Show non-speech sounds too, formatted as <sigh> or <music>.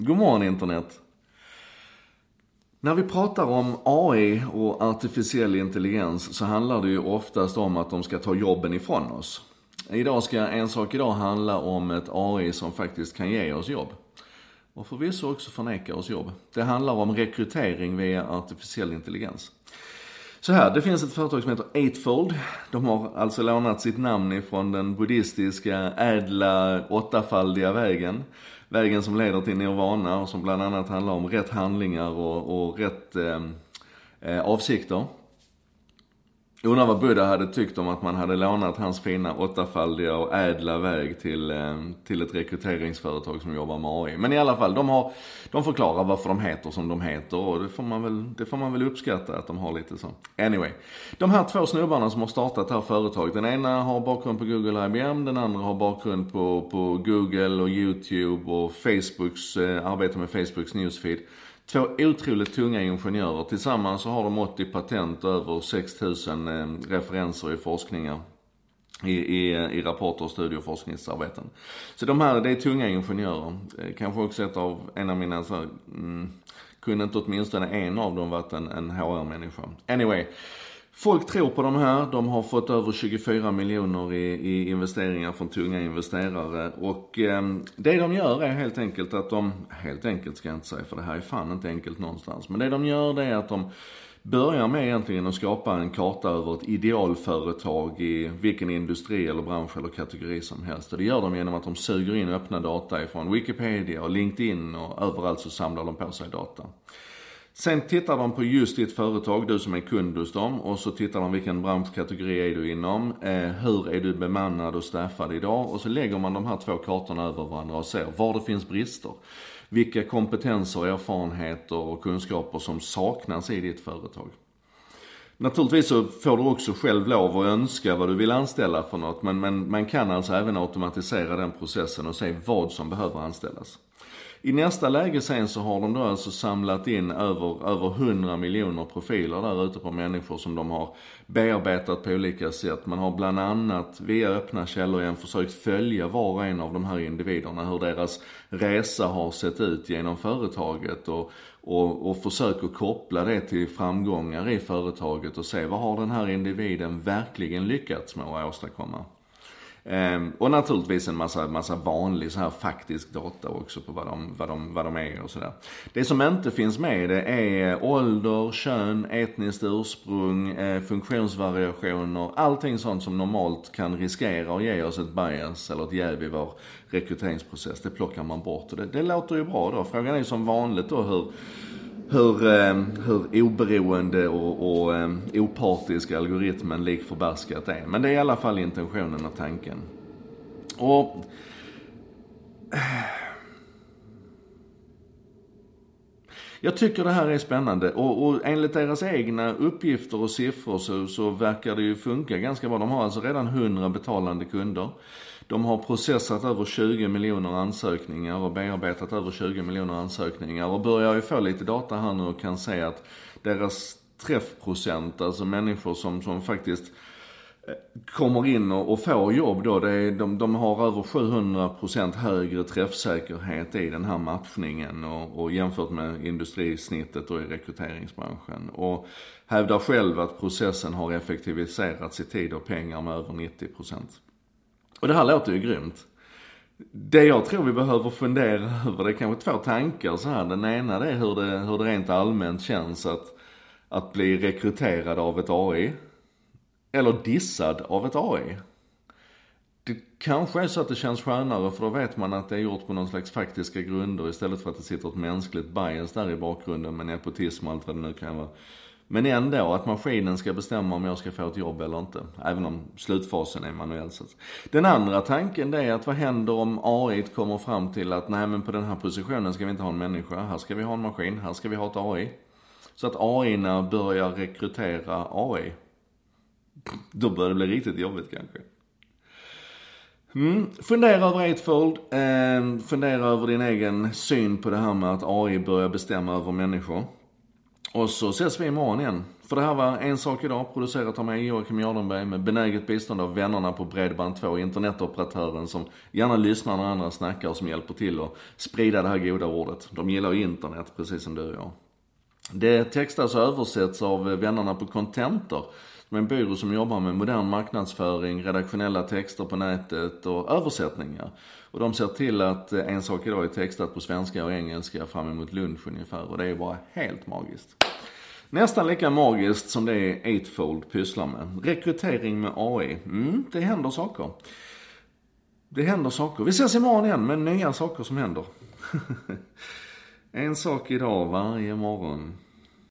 God morgon internet. När vi pratar om AI och artificiell intelligens så handlar det ju oftast om att de ska ta jobben ifrån oss. Idag ska en sak idag handla om ett AI som faktiskt kan ge oss jobb. Och förvisso också förneka oss jobb. Det handlar om rekrytering via artificiell intelligens. Så här, det finns ett företag som heter Eightfold. De har alltså lånat sitt namn ifrån den buddhistiska ädla åttafaldiga vägen. Vägen som leder till nirvana och som bland annat handlar om rätt handlingar och, och rätt eh, eh avsikter. Undrar vad Buddha hade tyckt om att man hade lånat hans fina åttafaldiga och ädla väg till, eh, till ett rekryteringsföretag som jobbar med AI. Men i alla fall, de, har, de förklarar varför de heter som de heter och det får, man väl, det får man väl uppskatta att de har lite så. Anyway. De här två snubbarna som har startat det här företaget. Den ena har bakgrund på Google IBM, den andra har bakgrund på, på Google och YouTube och Facebooks, eh, arbete med Facebooks newsfeed. Två otroligt tunga ingenjörer. Tillsammans så har de 80 patent och över 6000 eh, referenser i forskningar. I, i, i rapporter, och och forskningsarbeten. Så de här, det är tunga ingenjörer. Eh, kanske också ett av, en av mina så här, mm, kunde inte åtminstone en av dem varit en, en HR-människa. Anyway. Folk tror på de här. De har fått över 24 miljoner i, i investeringar från tunga investerare. Och eh, det de gör är helt enkelt att de, helt enkelt ska jag inte säga för det här är fan inte enkelt någonstans. Men det de gör det är att de börjar med egentligen att skapa en karta över ett idealföretag i vilken industri eller bransch eller kategori som helst. Och det gör de genom att de suger in öppna data ifrån Wikipedia och LinkedIn och överallt så samlar de på sig data. Sen tittar de på just ditt företag, du som är kund hos dem. Och så tittar de vilken branschkategori är du inom. Eh, hur är du bemannad och staffad idag? Och så lägger man de här två kartorna över varandra och ser var det finns brister. Vilka kompetenser, erfarenheter och kunskaper som saknas i ditt företag. Naturligtvis så får du också själv lov att önska vad du vill anställa för något. Men, men man kan alltså även automatisera den processen och se vad som behöver anställas. I nästa läge sen så har de då alltså samlat in över, över 100 miljoner profiler där ute på människor som de har bearbetat på olika sätt. Man har bland annat via öppna källor igen försökt följa var och en av de här individerna, hur deras resa har sett ut genom företaget och, och, och försöker koppla det till framgångar i företaget och se vad har den här individen verkligen lyckats med att åstadkomma. Ehm, och naturligtvis en massa, massa vanlig så här faktisk data också på vad de, vad de, vad de är och sådär. Det som inte finns med det är eh, ålder, kön, etniskt ursprung, eh, funktionsvariationer, allting sånt som normalt kan riskera att ge oss ett bias eller ett jäv i vår rekryteringsprocess. Det plockar man bort och det, det låter ju bra då. Frågan är som vanligt då hur hur, eh, hur oberoende och, och eh, opartisk algoritmen lik förbaskat är. Men det är i alla fall intentionen och tanken. Och... <sighs> Jag tycker det här är spännande och, och enligt deras egna uppgifter och siffror så, så verkar det ju funka ganska bra. De har alltså redan 100 betalande kunder. De har processat över 20 miljoner ansökningar och bearbetat över 20 miljoner ansökningar och börjar ju få lite data här nu och kan se att deras träffprocent, alltså människor som, som faktiskt eh, kommer in och, och får jobb då, det är, de, de har över 700% högre träffsäkerhet i den här matchningen och, och jämfört med industrisnittet och i rekryteringsbranschen. Och hävdar själv att processen har effektiviserats i tid och pengar med över 90%. Och det här låter ju grymt. Det jag tror vi behöver fundera <laughs> över, det är kanske två tankar så här. Den ena det är hur det, hur det rent allmänt känns att, att bli rekryterad av ett AI. Eller dissad av ett AI. Det kanske är så att det känns skönare för då vet man att det är gjort på någon slags faktiska grunder istället för att det sitter ett mänskligt bias där i bakgrunden med nepotism och allt vad det nu kan vara. Men ändå, att maskinen ska bestämma om jag ska få ett jobb eller inte. Även om slutfasen är manuell. Den andra tanken det är att vad händer om AI kommer fram till att nej men på den här positionen ska vi inte ha en människa. Här ska vi ha en maskin, här ska vi ha ett AI. Så att AI börjar rekrytera AI. Då börjar det bli riktigt jobbigt kanske. Mm. Fundera över Eightfold. Eh, fundera över din egen syn på det här med att AI börjar bestämma över människor. Och så ses vi imorgon igen För det här var En sak idag, producerat av mig Joakim Jardenberg med benäget bistånd av vännerna på Bredband2, internetoperatören som gärna lyssnar när andra snackar och som hjälper till att sprida det här goda ordet. De gillar ju internet, precis som du och jag. Det textas och översätts av eh, vännerna på Contentor, som är en byrå som jobbar med modern marknadsföring, redaktionella texter på nätet och översättningar. Och de ser till att eh, En sak idag är textat på svenska och engelska fram emot lunch ungefär och det är bara helt magiskt. Nästan lika magiskt som det Eightfold pysslar med. Rekrytering med AI. Mm, det händer saker. Det händer saker. Vi ses imorgon igen med nya saker som händer. <laughs> en sak idag varje morgon.